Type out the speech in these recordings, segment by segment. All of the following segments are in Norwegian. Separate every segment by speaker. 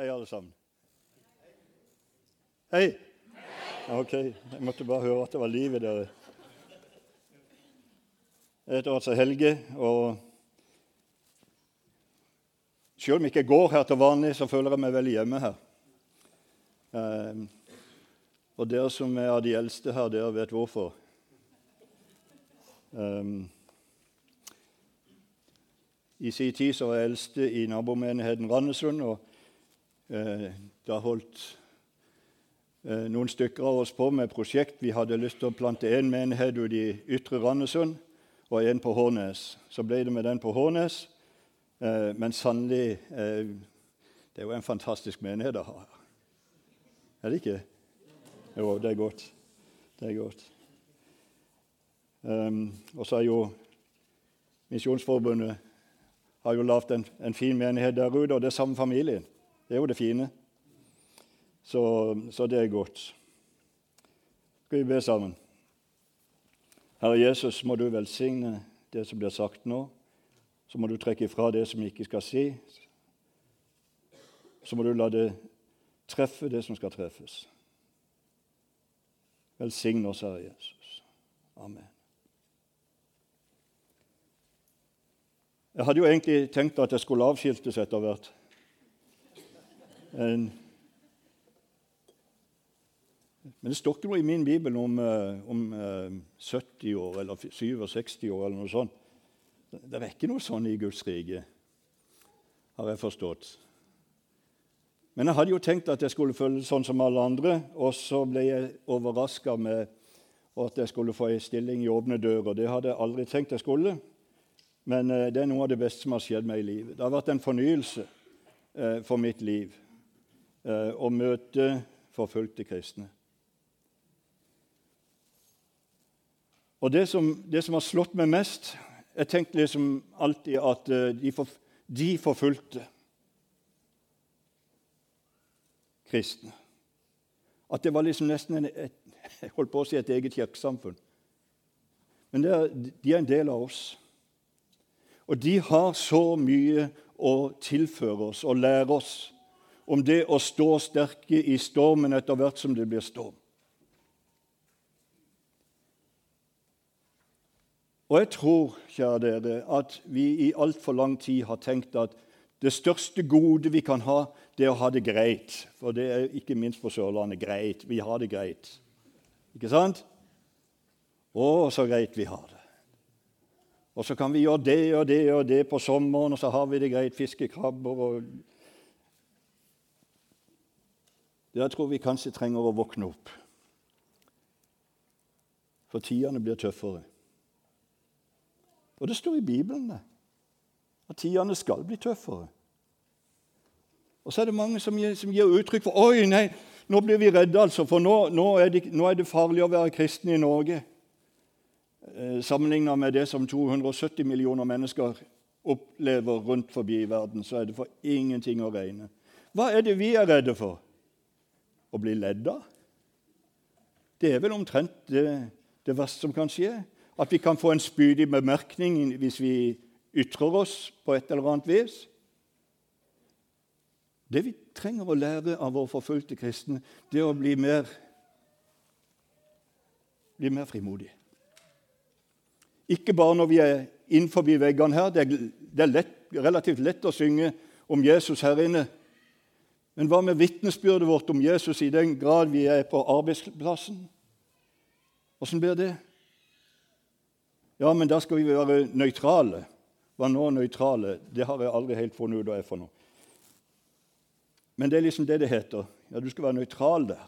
Speaker 1: Hei, alle sammen. Hei. Ok, jeg måtte bare høre at det var liv i dere. Jeg heter altså Helge, og selv om jeg ikke går her til vanlig, så føler jeg meg veldig hjemme her. Eh, og dere som er av de eldste her, dere vet hvorfor. Eh, I sin tid så var jeg eldste i nabomenigheten Randesund. og Da holdt eh, noen stykker av oss på med prosjekt. Vi hadde lyst til å plante én menighet ute i Ytre Randesund og en på Hårnes. Så ble det med den på Hårnes. Eh, men sannelig eh, Det er jo en fantastisk menighet å ha. Er det ikke? Jo, det er godt. Det er godt. Um, og så er jo Misjonsforbundet har jo lagd en, en, fin menighet der ute, og det er samme familien. Det er jo det fine. Så, så det er godt. Skal vi be sammen? Herre Jesus, må du velsigne det som blir sagt nå. Så må du trekke ifra det som ikke skal si. Så må du la det treffe det som skal treffes. Velsign oss, Herre Jesus. Amen. Jeg hadde jo egentlig tenkt at jeg skulle avskiltes etter hvert. En men det står ikke noe i min bibel om, eh, om 70 eh, år eller 67 år eller noe sånt. Det er ikke noe sånn i Guds rike, har jeg forstått. Men jeg hadde jo tenkt at jeg skulle føle sånn som alle andre, og så ble jeg overraska med at jeg skulle få ei stilling i Åpne dører. Det hadde jeg aldri tenkt jeg skulle, men eh, det er noe av det beste som har skjedd meg i livet. Det har vært en fornyelse for mitt liv å møte forfulgte kristne. Og det som, det som, har slått meg mest Jeg tenkte liksom alltid at eh, de, for, de forfulgte kristne. At det var liksom nesten en, et, jeg holdt på å si et eget kirkesamfunn. Men er, de er en del av oss. Og de har så mye å tilføre oss og lære oss om det å stå sterke i stormen etter hvert som det blir storm. Og jeg tror, kjære dere, at vi i altfor lang tid har tenkt at det største gode vi kan ha, det er å ha det greit. For det er ikke minst på Sørlandet greit. Vi har det greit. Ikke sant? Å, så greit vi har det. Og så kan vi gjøre det og det og det på sommeren, og så har vi det greit. Fiske krabber og Der tror vi kanskje trenger å våkne opp. For tidene blir tøffere. Og det står i Bibelen det, at tidene skal bli tøffere. Og så er det mange som gir, som gir uttrykk for Oi, nei, nå blir vi redde, altså, for nå, nå, er det, nå, er det, farlig å være kristen i Norge. Eh, Sammenligna med det som 270 millioner mennesker opplever rundt forbi i verden, så er det for ingenting å regne. Hva er det vi er redde for? Å bli ledd av? Det er vel omtrent det, det verste som kan skje. At vi kan få en spydig bemerkning hvis vi ytrer oss på et eller annet vis. Det vi trenger å lære av våre forfulgte kristne, det er å bli mer, bli mer frimodig. Ikke bare når vi er innenfor veggene her. Det er, det er lett, relativt lett å synge om Jesus her inne. Men hva med vitnesbyrdet vårt om Jesus i den grad vi er på arbeidsplassen? Åssen blir det? Ja, men da skal vi være nøytrale. Hva nå nøytrale? Det har jeg aldri helt funnet ut hva er for noe. Men det er liksom det det heter. Ja, Du skal være nøytral der.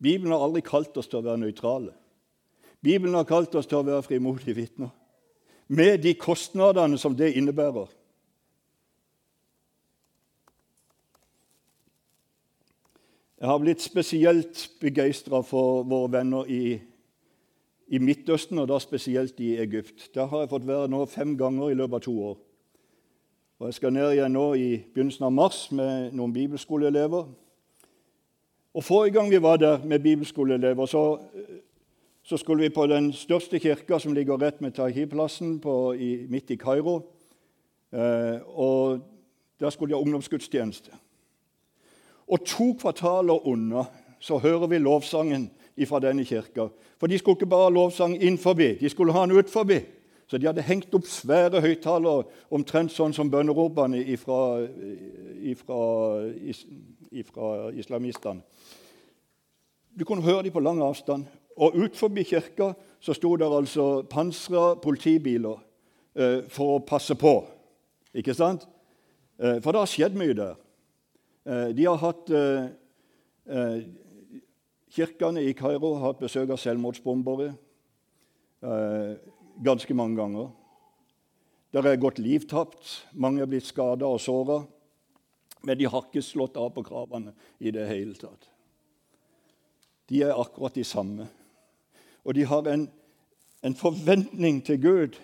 Speaker 1: Bibelen har aldri kalt oss til å være nøytrale. Bibelen har kalt oss til å være frimodige vitner. Med de kostnadene som det innebærer. Jeg har blitt spesielt begeistra for våre venner i i Midtøsten, og da spesielt i Egypt. Der har jeg fått være nå fem ganger i løpet av to år. Og Jeg skal ned igjen nå i begynnelsen av mars med noen bibelskoleelever. Og Forrige gang vi var der med bibelskoleelever, så, så skulle vi på den største kirka som ligger rett med Tahir-plassen midt i Kairo. Eh, og Der skulle de ha ungdomsgudstjeneste. Og to kvartaler unna så hører vi lovsangen fra denne kirka. For de skulle ikke bare ha lovsang inn forbi, de skulle ha den ut forbi. Så de hadde hengt opp svære høyttalere, omtrent sånn som bønneropene fra islamistene. Du kunne høre dem på lang avstand. Og ut forbi kirka så sto det altså pansra politibiler eh, for å passe på. Ikke sant? Eh, for det har skjedd mye der. Eh, de har hatt eh, eh, Kirkene i Kairo har hatt besøk av selvmordsbombere ganske mange ganger. Der er gått liv tapt, mange er blitt skada og såra. Men de har ikke slått av på kravene i det hele tatt. De er akkurat de samme. Og de har en, en forventning til Gud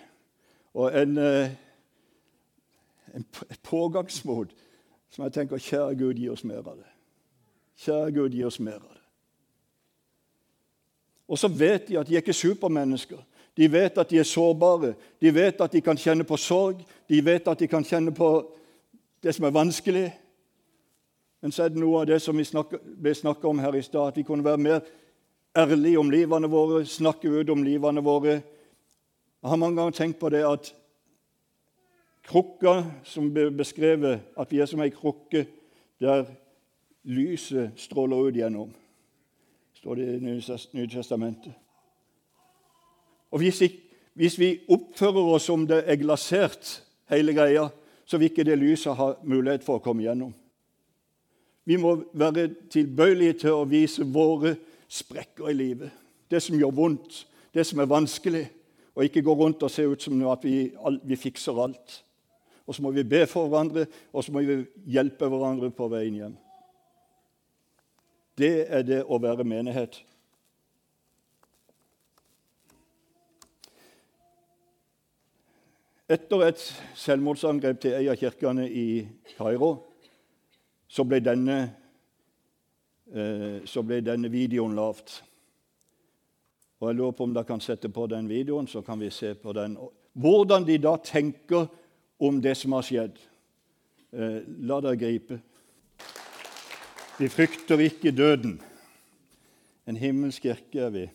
Speaker 1: og en, en, pågangsmot som jeg tenker Kjære Gud, gi oss mer av det. Kjære Gud, gi oss mer av det. Og så vet de at de er ikke supermennesker. De vet at de er sårbare. De vet at de kan kjenne på sorg. De vet at de kan kjenne på det som er vanskelig. Men så er det noe av det som vi snakker, ble snakka om her i stad, at vi kunne være mer ærlige om livene våre, snakke ut om livene våre. Jeg har mange ganger tenkt på det at krukka som blir beskrevet, at vi er som ei krukke der lyset stråler ut gjennom står det i Nye testamentet. Og hvis, hvis, vi oppfører oss som det er glasert, hele greia, så vil ikke det lyset ha mulighet for å komme gjennom. Vi må være tilbøyelige til å vise våre sprekker i livet. Det som gjør vondt, det som er vanskelig, og ikke gå rundt og se ut som at vi, vi fikser alt. Og så må vi be for hverandre, og så må vi hjelpe hverandre på veien hjem. Det er det å være menighet. Etter et selvmordsangrep til ei av kirkene i Kairo så ble denne, eh, så ble denne videoen lavt. Og Jeg lurer på om dere kan sette på den videoen, så kan vi se på den. Hvordan de da tenker om det som har skjedd. Eh, la dere gripe. Vi frykter ikke døden. En himmelsk kirke er vi.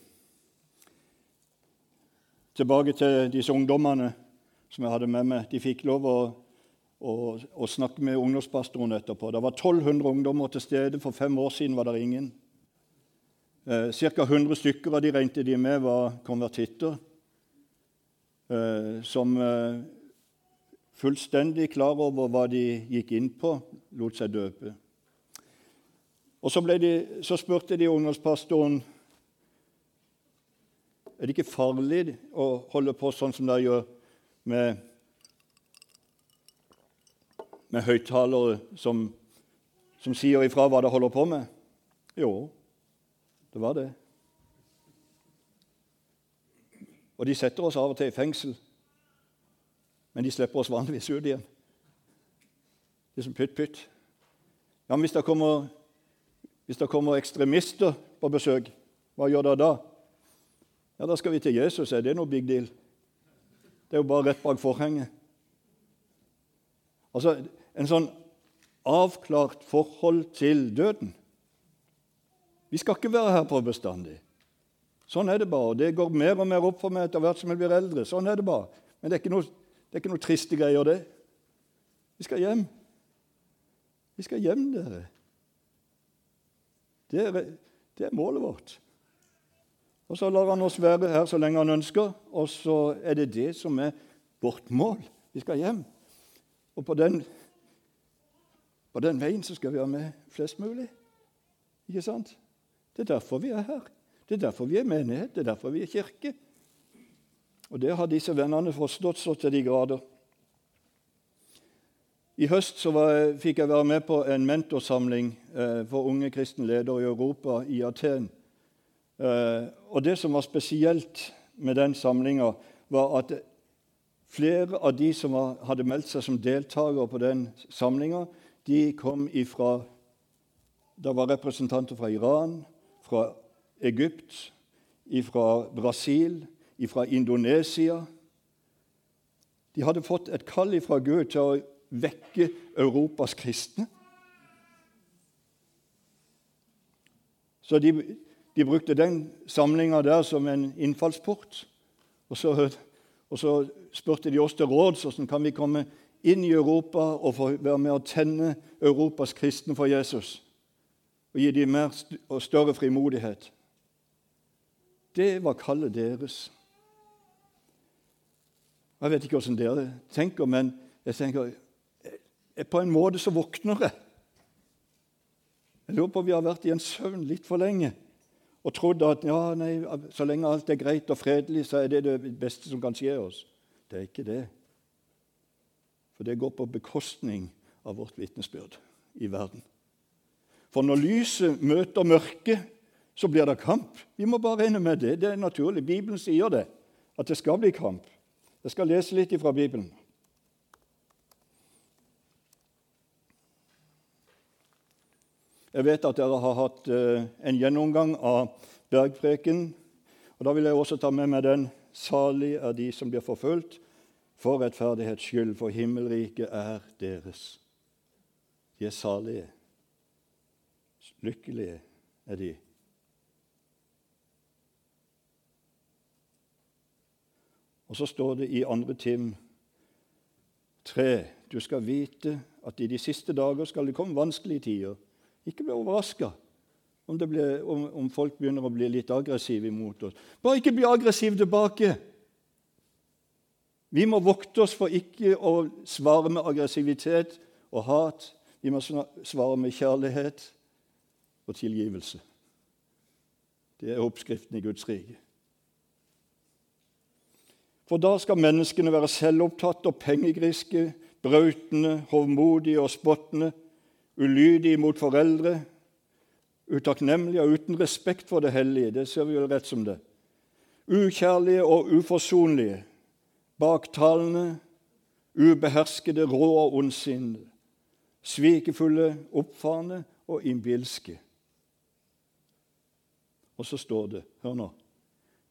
Speaker 1: Tilbake til disse ungdommene som jeg hadde med meg. De fikk lov å, å, å snakke med ungdomspastoren etterpå. Det var 1200 ungdommer til stede. For fem år siden var det ingen. Eh, Ca. 100 stykker av de regnet de med var konvertitter. Eh, som eh, fullstendig klar over hva de gikk inn på, lot seg døpe. Og så, de, så spurte de ungdomspastoren er det ikke farlig å holde på sånn som dere gjør med, med høyttalere som, som sier ifra hva de holder på med? Jo, det var det. Og de setter oss av og til i fengsel, men de slipper oss vanligvis ut igjen. Det er som pytt-pytt. Ja, men hvis det kommer hvis det kommer ekstremister på besøk, hva gjør dere da? Ja, Da skal vi til Jesus. Er det noe big deal? Det er jo bare rett bak forhenget. Altså, En sånn avklart forhold til døden. Vi skal ikke være her på bestandig. Sånn er det bare. Det går mer og mer opp for meg etter hvert som jeg blir eldre. Sånn er det bare. Men det er ikke noe, det er ikke noe triste greier, det. Vi skal hjem. Vi skal hjem, dere. Det er, det er målet vårt. Og Så lar han oss være her så lenge han ønsker, og så er det det som er vårt mål. Vi skal hjem. Og på den, på den veien så skal vi ha med flest mulig. Ikke sant? Det er derfor vi er her. Det er derfor vi er menighet, det er derfor vi er kirke. Og det har disse vennene forstått så til de grader. I høst var, fikk jeg være med på en mentorsamling eh, for unge kristne ledere i Europa, i Aten. Eh, og Det som var spesielt med den samlinga, var at flere av de som var, hadde meldt seg som deltakere på den samlinga, de kom ifra Det var representanter fra Iran, fra Egypt, fra Brasil, fra Indonesia. De hadde fått et kall fra Gud til å vekke Europas kristne. Så de, de brukte den samlinga der som en innfallsport. Og så, og så spurte de oss til råds hvordan kan vi komme inn i Europa og få være med å tenne Europas kristne for Jesus. Og gi dem mer og større frimodighet. Det var kallet deres. Jeg vet ikke hvordan dere tenker, men jeg tenker på en måte så våkner jeg. Jeg lurer på om vi har vært i en søvn litt for lenge og trodd at ja, nei, så lenge alt er greit og fredelig, så er det det beste som kan skje oss. Det er ikke det. For det går på bekostning av vårt vitnesbyrd i verden. For når lyset møter mørket, så blir det kamp. Vi må bare regne med det. Det er naturlig. Bibelen sier det, at det skal bli kamp. Jeg skal lese litt fra Bibelen. Jeg vet at dere har hatt eh, en gjennomgang av bergpreken. og Da vil jeg også ta med meg den 'Salig er de som blir forfulgt for rettferdighets skyld, for himmelriket er deres'. De er salige. Lykkelige er de. Og så står det i 2. Tim 3.: Du skal vite at i de siste dager skal det komme vanskelige tider. Ikke bli overraska om, om, om, folk begynner å bli litt aggressive imot oss. Bare ikke bli aggressiv tilbake. Vi må vokte oss for ikke å svare med aggressivitet og hat. Vi må svare med kjærlighet og tilgivelse. Det er oppskriften i Guds rike. For da skal menneskene være selvopptatte og pengegriske, brautende, hovmodige og spottende ulydige mot foreldre, utakknemlige og uten respekt for det hellige. Det ser vi jo rett som det. Ukjærlige og uforsonlige, baktalende, ubeherskede, rå og ondsinnede, svikefulle, oppfarende og innbilske. Og så står det, hør nå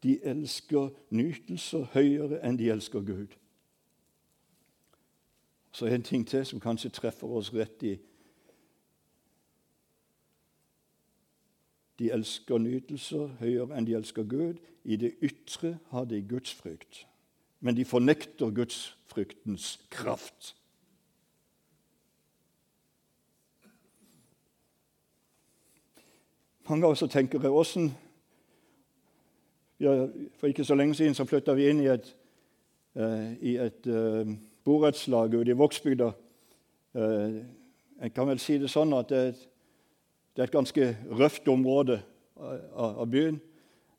Speaker 1: de elsker nytelser høyere enn de elsker Gud. Så en ting til som kanskje treffer oss rett i De elsker nytelser høyere enn de elsker Gud. I det ytre har de gudsfrykt, men de fornekter gudsfryktens kraft. Mange av oss tenker jeg, For ikke så lenge siden så flytta vi inn i et, uh, i et uh, borettslag ute i Vågsbygda. En kan vel si det sånn at det er et det er et ganske røft område av byen.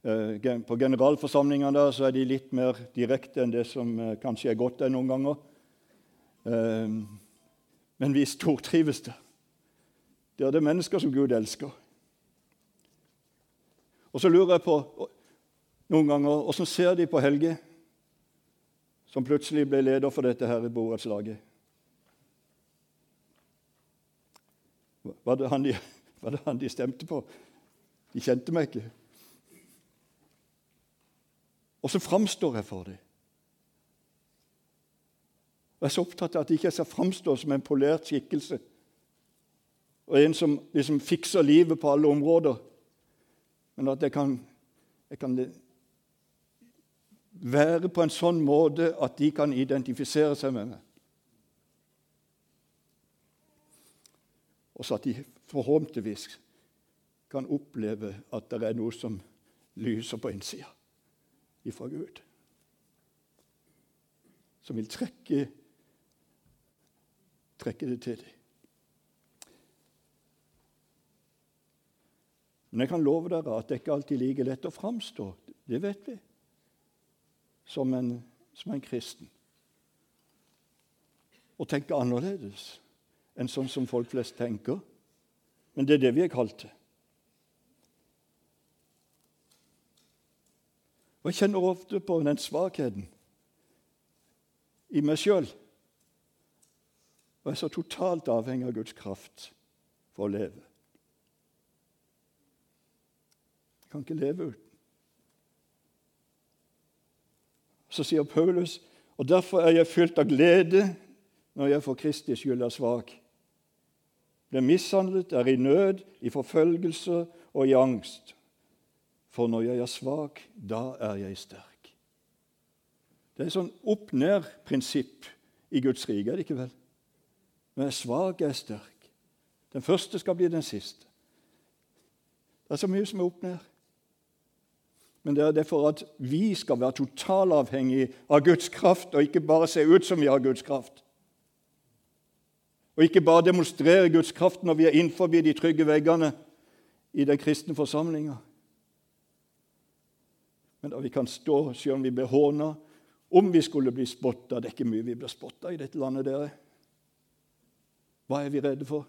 Speaker 1: Eh, på generalforsamlingene der så er de litt mer direkte enn det som eh, kanskje er godt noen ganger. Eh, men vi stortrives der. Det er det mennesker som Gud elsker. Og så lurer jeg på noen ganger åssen ser de på Helge, som plutselig ble leder for dette her i borettslaget? Var de var det han de stemte på? De kjente meg ikke. Og så framstår jeg for dem. Jeg er så opptatt av at jeg ikke skal framstå som en polert skikkelse og en som liksom fikser livet på alle områder, men at jeg kan, jeg kan være på en sånn måte at de kan identifisere seg med meg. Og så at de forhåpentligvis kan oppleve at det er noe som lyser på innsida ifra Gud. Som vil trekke, trekke det til dem. Men jeg kan love dere at det ikke alltid er like lett å framstå. Det vet vi. Som en, som en kristen. Å tenke annerledes enn sånn som folk flest tenker. Men det er det vi er kalt til. Og Jeg kjenner ofte på den svakheten i meg sjøl. Og jeg er så totalt avhengig av Guds kraft for å leve. Jeg kan ikke leve uten. Så sier Paulus, og derfor er jeg fylt av glede når jeg for Kristi skyld er svak. Blir mishandlet, er i nød, i forfølgelse og i angst. For når jeg er svak, da er jeg sterk. Det er et sånn opp-ned-prinsipp i Guds rike, er det ikke vel? Når jeg er svak, er jeg sterk. Den første skal bli den siste. Det er så mye som er opp ned. Men det er det for at vi skal være totalavhengige av Guds kraft, og ikke bare se ut som vi har Guds kraft. Og ikke bare demonstrere Guds kraft når vi er innenfor de trygge veggene i den kristne forsamlinga. Men da vi kan stå selv om vi blir håna, om vi skulle bli spotta Det er ikke mye vi blir spotta i dette landet, dere. Hva er vi redde for?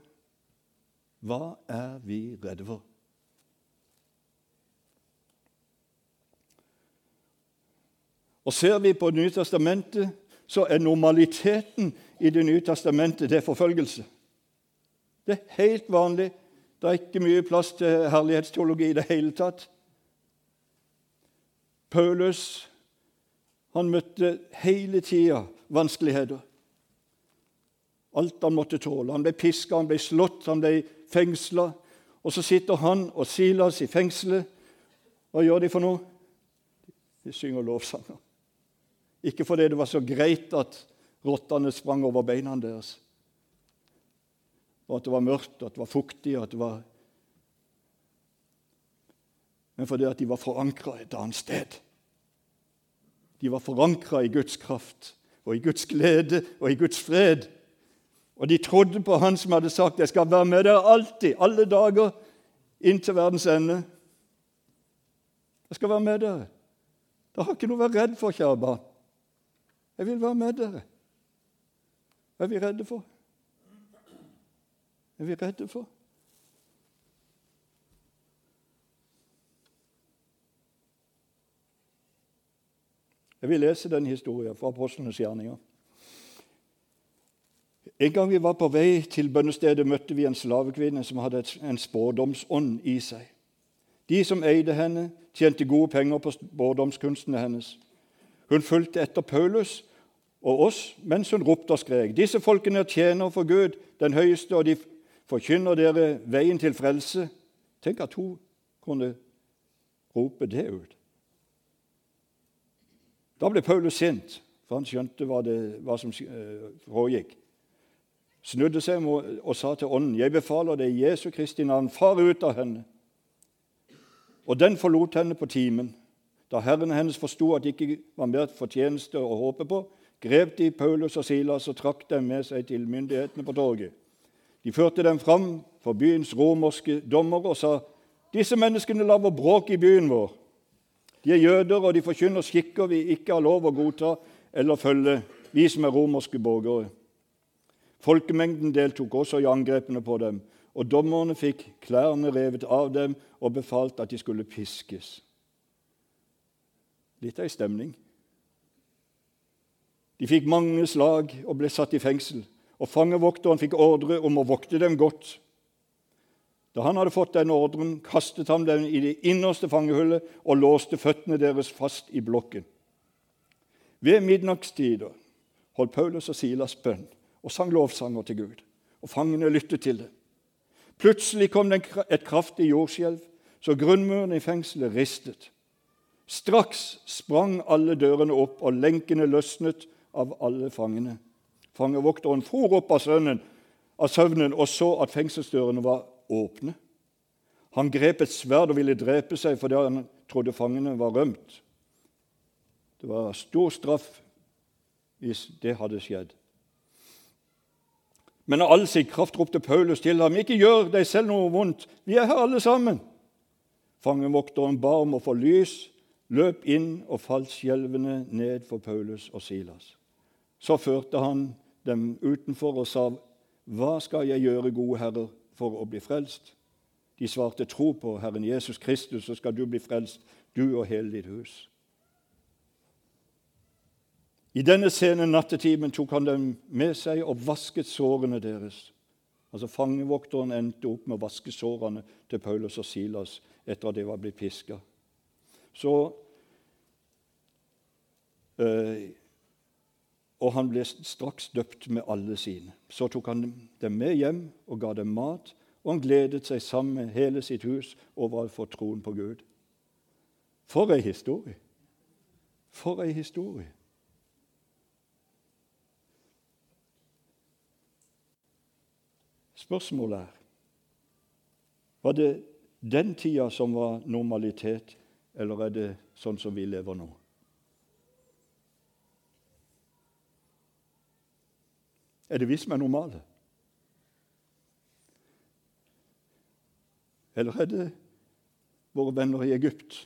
Speaker 1: Hva er vi redde for? Og Ser vi på Det nye testamentet, så er normaliteten i Det nye testamentet det er forfølgelse. Det er helt vanlig. Det er ikke mye plass til herlighetsteologi i det hele tatt. Paulus han møtte hele tida vanskeligheter. Alt han måtte tåle. Han ble piska, han ble slått, han ble fengsla. Og så sitter han og Silas i fengselet. Hva gjør de for noe? De synger lovsanger. Ikke fordi det var så greit at rottene sprang over beina deres, og at det var mørkt, at det var fuktig at det var Men fordi at de var forankra et annet sted. De var forankra i Guds kraft og i Guds glede og i Guds fred. Og de trodde på Han som hadde sagt 'Jeg skal være med dere alltid, alle dager, inntil verdens ende'. Jeg skal være med dere. Dere har ikke noe å være redd for, kjære barn. Jeg vil være med dere. Hva er vi redde for? Hva er vi redde for? Jeg vil lese den historien fra Apostlenes gjerninger. En gang vi var på vei til bønnestedet, møtte vi en slavekvinne som hadde en spådomsånd i seg. De som eide henne, tjente gode penger på spådomskunstene hennes. Hun fulgte etter Paulus og oss mens hun ropte og skrek. Disse folkene tjener for Gud, den høyeste, og de forkynner dere veien til frelse. Tenk at hun kunne rope det ut. Da ble Paulus sint, for han skjønte hva, det, hva som eh, foregikk. Snudde seg og sa til ånden, 'Jeg befaler deg i Jesu Kristi navn, far ut av henne.' Og den forlot henne på timen. Da herrene hennes forsto at det ikke var mer fortjeneste å håpe på, grep de Paulus og Silas og trakk dem med seg til myndighetene på torget. De førte dem fram for byens romerske dommer og sa disse menneskene lager bråk i byen vår. De er jøder, og de forkynner skikker vi ikke har lov å godta eller følge, vi som er romerske borgere. Folkemengden deltok også i angrepene på dem, og dommerne fikk klærne revet av dem og befalt at de skulle piskes. Litt av ei stemning. De fikk mange slag og ble satt i fengsel, og fangevokteren fikk ordre om å vokte dem godt. Da han hadde fått den ordren, kastet han dem i det innerste fangehullet og låste føttene deres fast i blokken. Ved midnattstider holdt Paulus og Silas bønn og sang lovsanger til Gud, og fangene lyttet til det. Plutselig kom det et kraftig jordskjelv, så grunnmuren i fengselet ristet. Straks sprang alle dørene opp, og lenkene løsnet av alle fangene. Fangevokteren for opp av, sønnen, av søvnen og så at fengselsdørene var åpne. Han grep et sverd og ville drepe seg fordi han trodde fangene var rømt. Det var stor straff hvis det hadde skjedd. Men av all sin kraft ropte Paulus til ham, 'Ikke gjør deg selv noe vondt. Vi er her alle sammen.' Fangevokteren ba om å få lys, løp inn og falt skjelvende ned for Paulus og Silas. Så førte han dem utenfor og sa, 'Hva skal jeg gjøre, gode herrer, for å bli frelst?' De svarte, 'Tro på Herren Jesus Kristus, så skal du bli frelst, du og hele ditt hus.' I denne sene nattetimen tok han dem med seg og vasket sårene deres. Altså Fangevokteren endte opp med å vaske sårene til Paulus og Silas etter at de var blitt piska. Så øh, og han ble straks døpt med alle sine. Så tok han dem med hjem og ga dem mat, og han gledet seg sammen med hele sitt hus over å få troen på Gud. For ei historie! For ei historie! Spørsmålet er var det den tida som var normalitet, eller er det sånn som vi lever nå? Er det vi som er normale? Eller er det våre venner i Egypt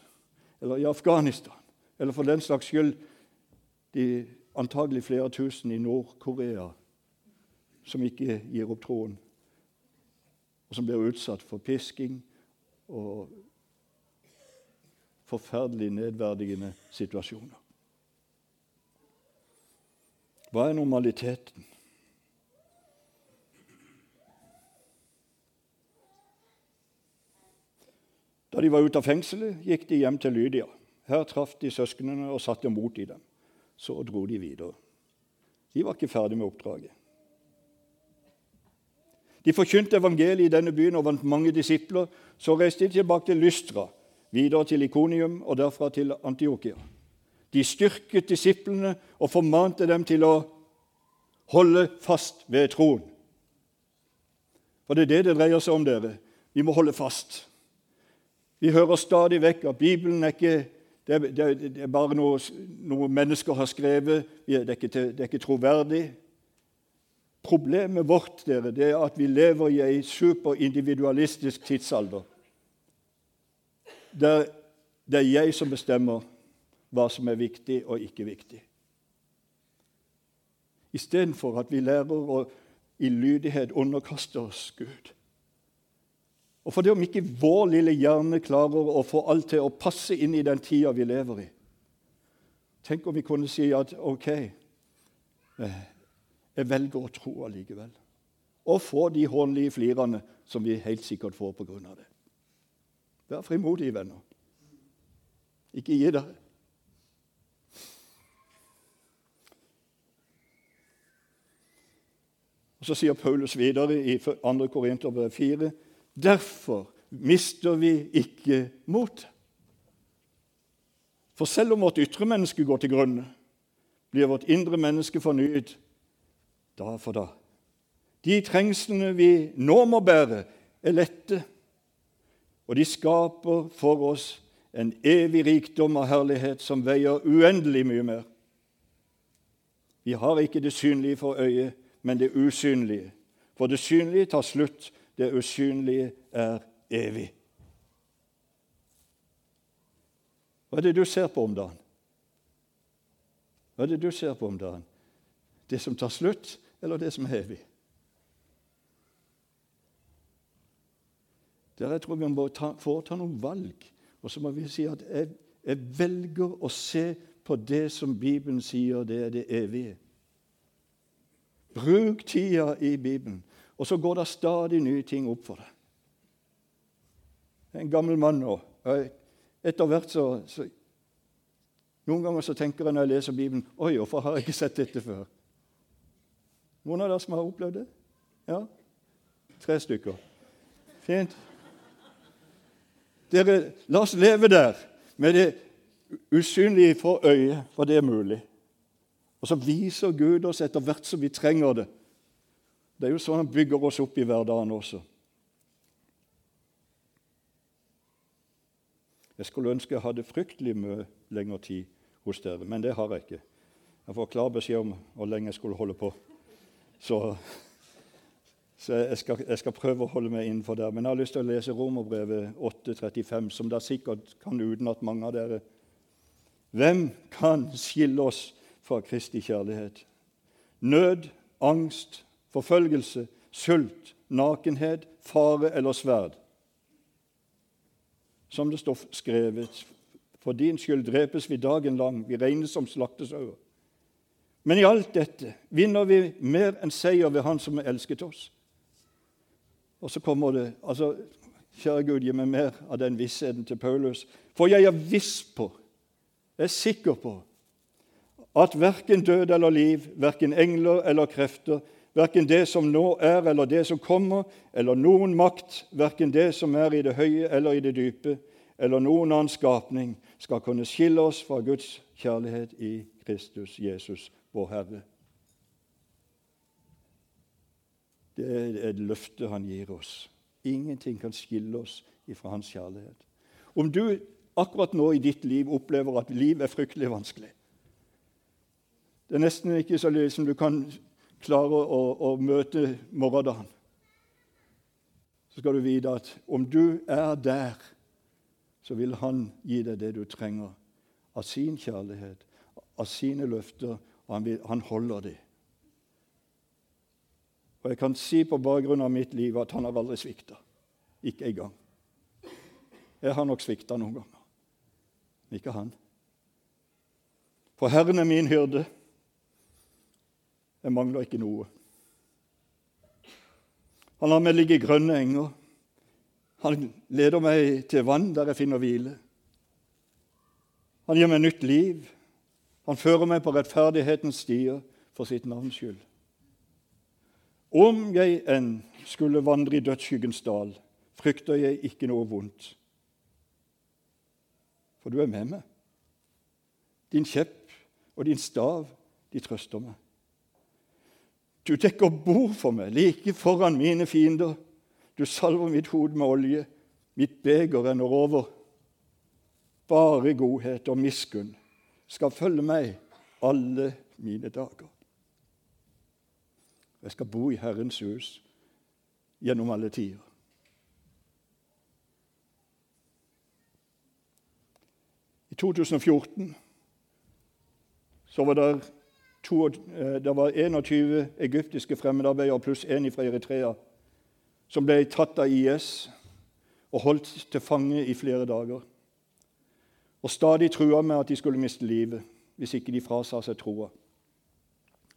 Speaker 1: eller i Afghanistan, eller for den slags skyld de antagelig flere tusen i Nord-Korea som ikke gir opp troen, og som blir utsatt for pisking og forferdelig nedverdigende situasjoner. Hva er normaliteten? Da de var ute av fengselet, gikk de hjem til Lydia. Her traff de søsknene og satte mot i dem. Så dro de videre. De var ikke ferdig med oppdraget. De forkynte evangeliet i denne byen og vant mange disipler. Så reiste de tilbake til Lystra, videre til Ikonium og derfra til Antiokia. De styrket disiplene og formante dem til å holde fast ved troen. For det er det det dreier seg om, dere. Vi må holde fast. Vi hører stadig vekk at Bibelen er ikke det er, det er bare noe, noe, mennesker har skrevet. Det er, ikke, det er ikke troverdig. Problemet vårt dere, det er at vi lever i ei superindividualistisk tidsalder. Der det er jeg som bestemmer hva som er viktig og ikke viktig. Istedenfor at vi lærer å i lydighet underkaste oss Gud. Og fordi om ikke vår lille hjerne klarer å få alt til å passe inn i den tida vi lever i Tenk om vi kunne si at ok, eh, jeg velger å tro allikevel. Og få de hånlige flirene som vi helt sikkert får pga. det. Vær frimodige, venner. Ikke gi dere. Og Så sier Paulus videre i 2. Korinterbrev 4 Derfor mister vi ikke motet. For selv om vårt ytre menneske går til grunne, blir vårt indre menneske fornyet da for da. De trengslene vi nå må bære, er lette, og de skaper for oss en evig rikdom og herlighet som veier uendelig mye mer. Vi har ikke det synlige for øyet, men det usynlige. For det synlige tar slutt, det usynlige er evig. Hva er det du ser på om dagen? Hva er det du ser på om dagen? Det som tar slutt, eller det som er evig? Der jeg tror vi må ta, foreta noen valg. Og så må vi si at jeg, jeg velger å se på det som Bibelen sier, det er det evige. Bruk tida i Bibelen. Og så går det stadig nye ting opp for deg. En gammel mann nå. Etter hvert så, så, Noen ganger så tenker jeg når jeg leser Bibelen Oi, hvorfor har jeg ikke sett dette før? Noen av dere som har opplevd det? Ja? Tre stykker. Fint. Dere, la oss leve der med det usynlige for øyet, for det er mulig. Og så viser Gud oss etter hvert som vi trenger det, det er jo sånn han bygger oss opp i hverdagen også. Jeg skulle ønske jeg hadde fryktelig mye lengre tid hos dere, men det har jeg ikke. Jeg får klar beskjed om hvor lenge jeg skulle holde på. Så, så jeg, skal, jeg, skal, prøve å holde meg innenfor der. Men jeg har lyst til å lese Romerbrevet 8,35, som dere sikkert kan utenat mange av dere. Hvem kan skille oss fra Kristi kjærlighet? Nød, angst, forfølgelse, sult, nakenhet, fare eller sverd. Som det står skrevet, for din skyld drepes vi dagen lang, vi regnes som slaktesauer. Men i alt dette vinner vi mer enn seier ved Han som har elsket oss. Og så kommer det altså, Kjære Gud, gi meg mer av den vissheten til Paulus. For jeg er viss på, jeg er sikker på, at verken død eller liv, verken engler eller krefter, verken det som nå er eller det som kommer, eller noen makt, verken det som er i det høye eller i det dype, eller noen annen skapning, skal kunne skille oss fra Guds kjærlighet i Kristus Jesus, vår Herre. Det er et løfte han gir oss. Ingenting kan skille oss fra hans kjærlighet. Om du akkurat nå i ditt liv opplever at liv er fryktelig vanskelig Det er nesten ikke så som du kan klare å, å møte morgendagen. Så skal du vite at om du er der, så vil han gi deg det du trenger av sin kjærlighet, av sine løfter, og han, vil, han holder dem. Og jeg kan si på bakgrunn av mitt liv at han har aldri svikta. Ikke engang. Jeg har nok svikta noen ganger, men ikke han. For Herren er min hyrde. Jeg mangler ikke noe. Han lar meg ligge i grønne enger. Han leder meg til vann der jeg finner hvile. Han gir meg nytt liv. Han fører meg på rettferdighetens stier for sitt navns skyld. Om jeg enn skulle vandre i dødsskyggens dal, frykter jeg ikke noe vondt. For du er med meg. Din kjepp og din stav, de trøster meg. Du dekker bord for meg like foran mine fiender. Du salver mitt hode med olje. Mitt beger renner over. Bare godhet og miskunn skal følge meg alle mine dager. Jeg skal bo i Herrens hus gjennom alle tider. I 2014 så var det, to, eh, det var 21 egyptiske fremmedarbeidere pluss én fra Eritrea som ble tatt av IS og holdt til fange i flere dager. Og stadig trua med at de skulle miste livet hvis ikke de frasa seg troa.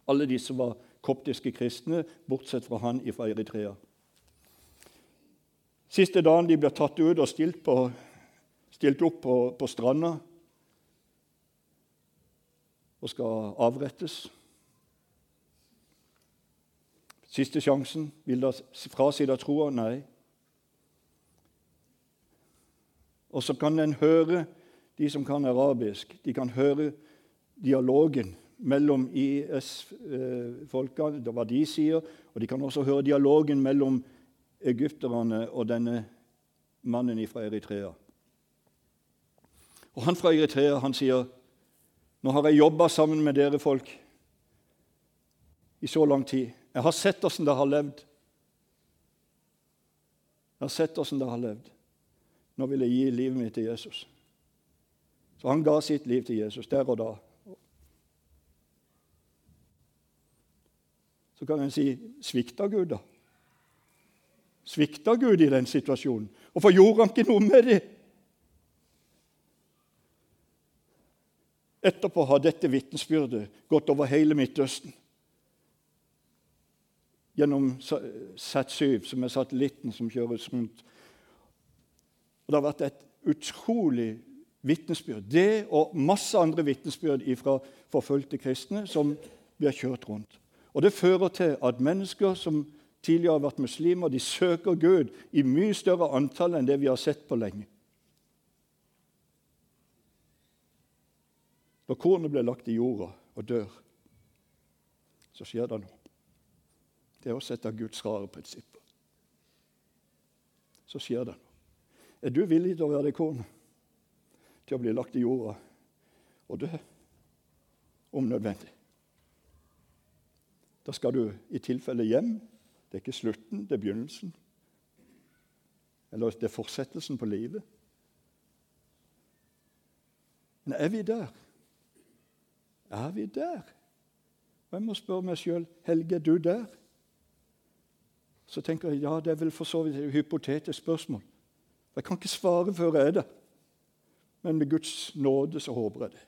Speaker 1: Alle disse var koptiske kristne, bortsett fra han fra Eritrea. Siste dagen de blir tatt ut og stilt, på, stilt opp på, på stranda og skal avrettes. Siste sjansen. Vil de frasi deg troa? Nei. Og så kan en høre, de som kan arabisk, de kan høre dialogen mellom IS-folkene, det hva de sier, og de kan også høre dialogen mellom egypterne og denne mannen fra Eritrea. Og Han fra Eritrea han sier, 'Nå har jeg jobba sammen med dere folk i så lang tid.' 'Jeg har sett åssen dere har levd.' 'Jeg har sett åssen dere har levd. Nå vil jeg gi livet mitt til Jesus.' Så han ga sitt liv til Jesus der og da. Så kan en si svikta Gud, da? Svikta Gud i den situasjonen? Hvorfor gjorde han ikke noe med det? Etterpå har dette vitnesbyrdet gått over hele Midtøsten. Gjennom SAT-7, som er satellitten som kjøres rundt. Og Det har vært et utrolig vitnesbyrd. Det og masse andre vitnesbyrd fra forfulgte kristne som blir kjørt rundt. Og Det fører til at mennesker som tidligere har vært muslimer, de søker Gud i mye større antall enn det vi har sett på lenge. Når kornet blir lagt i jorda og dør, så skjer det noe. Det er også et av Guds rare prinsipper. Så skjer det noe. Er du villig til å være det kornet? Til å bli lagt i jorda og dø om nødvendig? Da skal du i tilfelle hjem. Det er ikke slutten, det er begynnelsen. Eller det er fortsettelsen på livet. Men er vi der? Er vi der? Og Jeg må spørre meg sjøl Helge, er du der? Så tenker jeg ja, det er vel for så vidt et hypotetisk spørsmål. Jeg kan ikke svare før jeg er der. Men med Guds nåde så håper jeg det.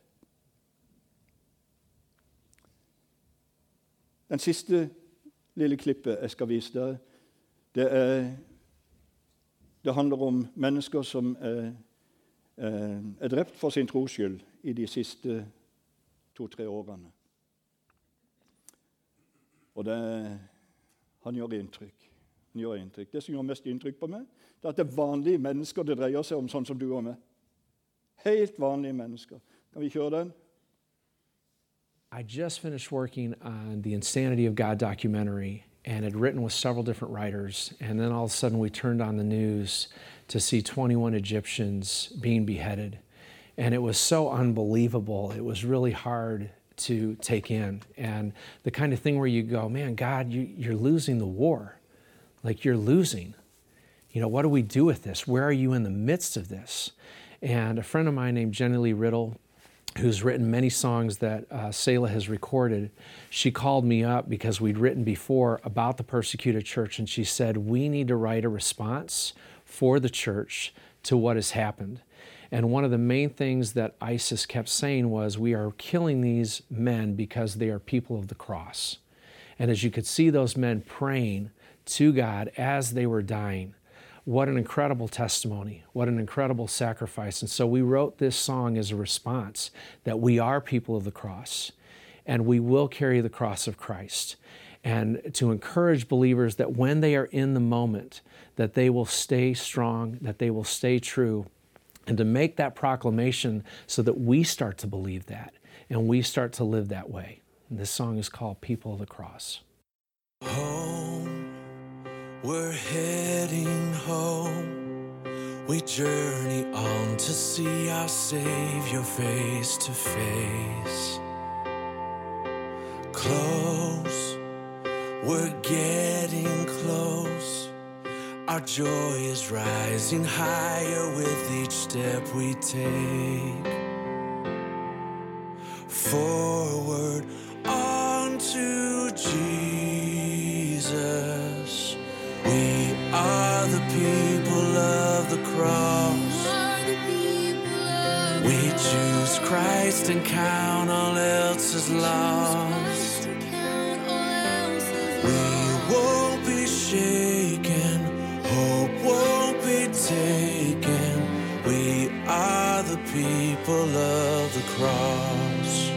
Speaker 1: Den siste lille klippet jeg skal vise dere, det, er, det handler om mennesker som er, er drept for sin tros skyld i de siste to-tre årene. Og det, han gjør inntrykk. Han gjør inntrykk. Det som gjør mest inntrykk på meg, det er at det er vanlige mennesker det dreier seg om, sånn som du og meg. Helt vanlige mennesker. Kan vi kjøre den?
Speaker 2: I just finished working on the Insanity of God documentary and had written with several different writers. And then all of a sudden, we turned on the news to see 21 Egyptians being beheaded. And it was so unbelievable. It was really hard to take in. And the kind of thing where you go, man, God, you, you're losing the war. Like you're losing. You know, what do we do with this? Where are you in the midst of this? And a friend of mine named Jenny Lee Riddle, who's written many songs that uh, Selah has recorded, she called me up because we'd written before about the persecuted church, and she said, We need to write a response for the church to what has happened. And one of the main things that ISIS kept saying was, We are killing these men because they are people of the cross. And as you could see those men praying to God as they were dying, what an incredible testimony, what an incredible sacrifice. And so we wrote this song as a response that we are people of the cross and we will carry the cross of Christ. And to encourage believers that when they are in the moment, that they will stay strong, that they will stay true, and to make that proclamation so that we start to believe that and we start to live that way. And this song is called People of the Cross.
Speaker 3: Home, we're heading home. We journey on to see our Savior face to face. Close, we're getting close. Our joy is rising higher with each step we take. Forward on to Jesus. Choose Christ and count all else as lost. We won't be shaken, hope won't be taken. We are the people of the cross.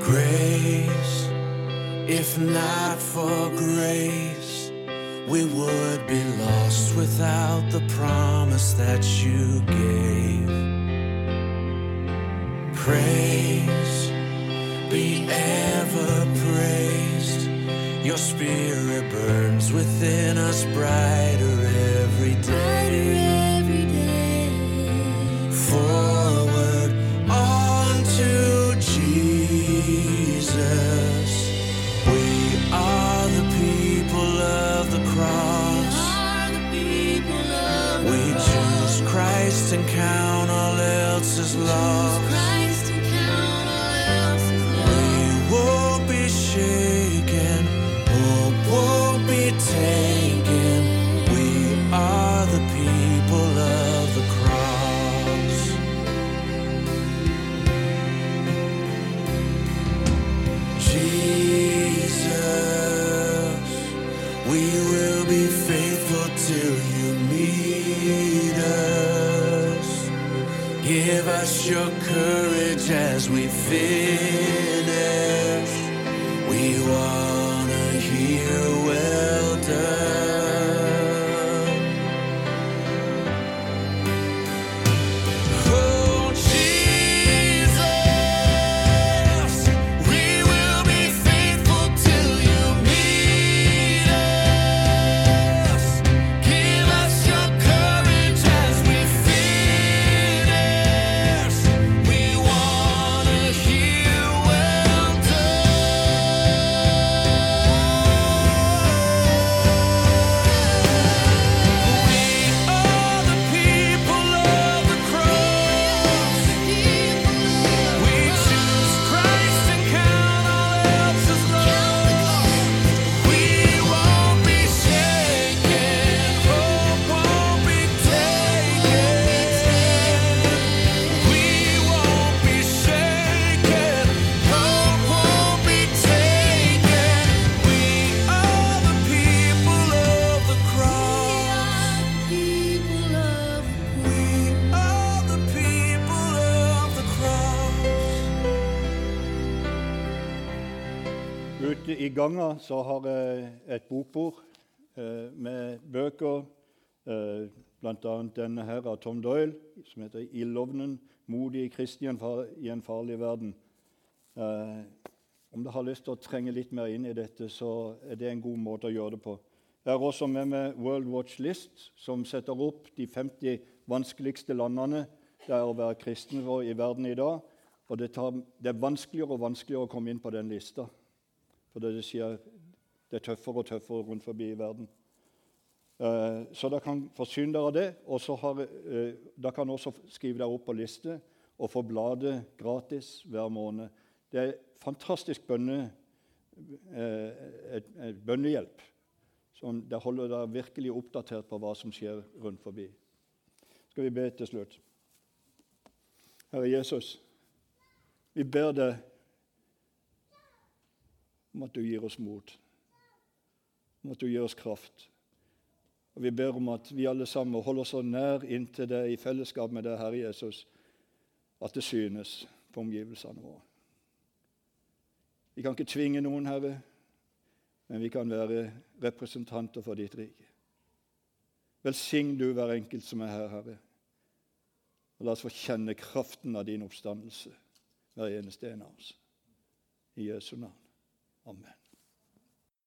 Speaker 3: Grace, if not for grace, we would be lost without the promise that you gave. Praise, be ever praised. Your spirit burns within us brighter every day. Forward We choose Christ and count all else as lost. Your courage as we finish.
Speaker 1: Ganga så har jeg et bokbord eh, med bøker, eh, bl.a. denne her av Tom Doyle, som heter 'Ildovnen modige kristne i en farlig verden'. Eh, om du har lyst til å trenge litt mer inn i dette, så er det en god måte å gjøre det på. Jeg har også med meg World Watch List, som setter opp de 50 vanskeligste landene det er å være kristen i verden i dag. Og det, tar, det er vanskeligere og vanskeligere å komme inn på den lista. For det, skjer, det er tøffere og tøffere rundt forbi i verden. Eh, så dere kan forsyne dere av det. Og så har, uh, dere kan også skrive dere opp på liste og få bladet gratis hver måned. Det er fantastisk bønne, eh, et, et bønnehjelp. Som det holder deg virkelig oppdatert på hva som skjer rundt forbi. Skal vi be til slutt? Herre Jesus, vi ber deg om at du gir oss mot, om at du gir oss kraft. Og Vi ber om at vi alle sammen holder oss så nær inntil deg i fellesskap med deg, Herre Jesus, at det synes på omgivelsene våre. Vi kan ikke tvinge noen, Herre, men vi kan være representanter for ditt rike. Velsign du hver enkelt som er her, Herre. Og la oss få kjenne kraften av din oppstandelse, hver eneste en av oss. I Jesu navn. Amen.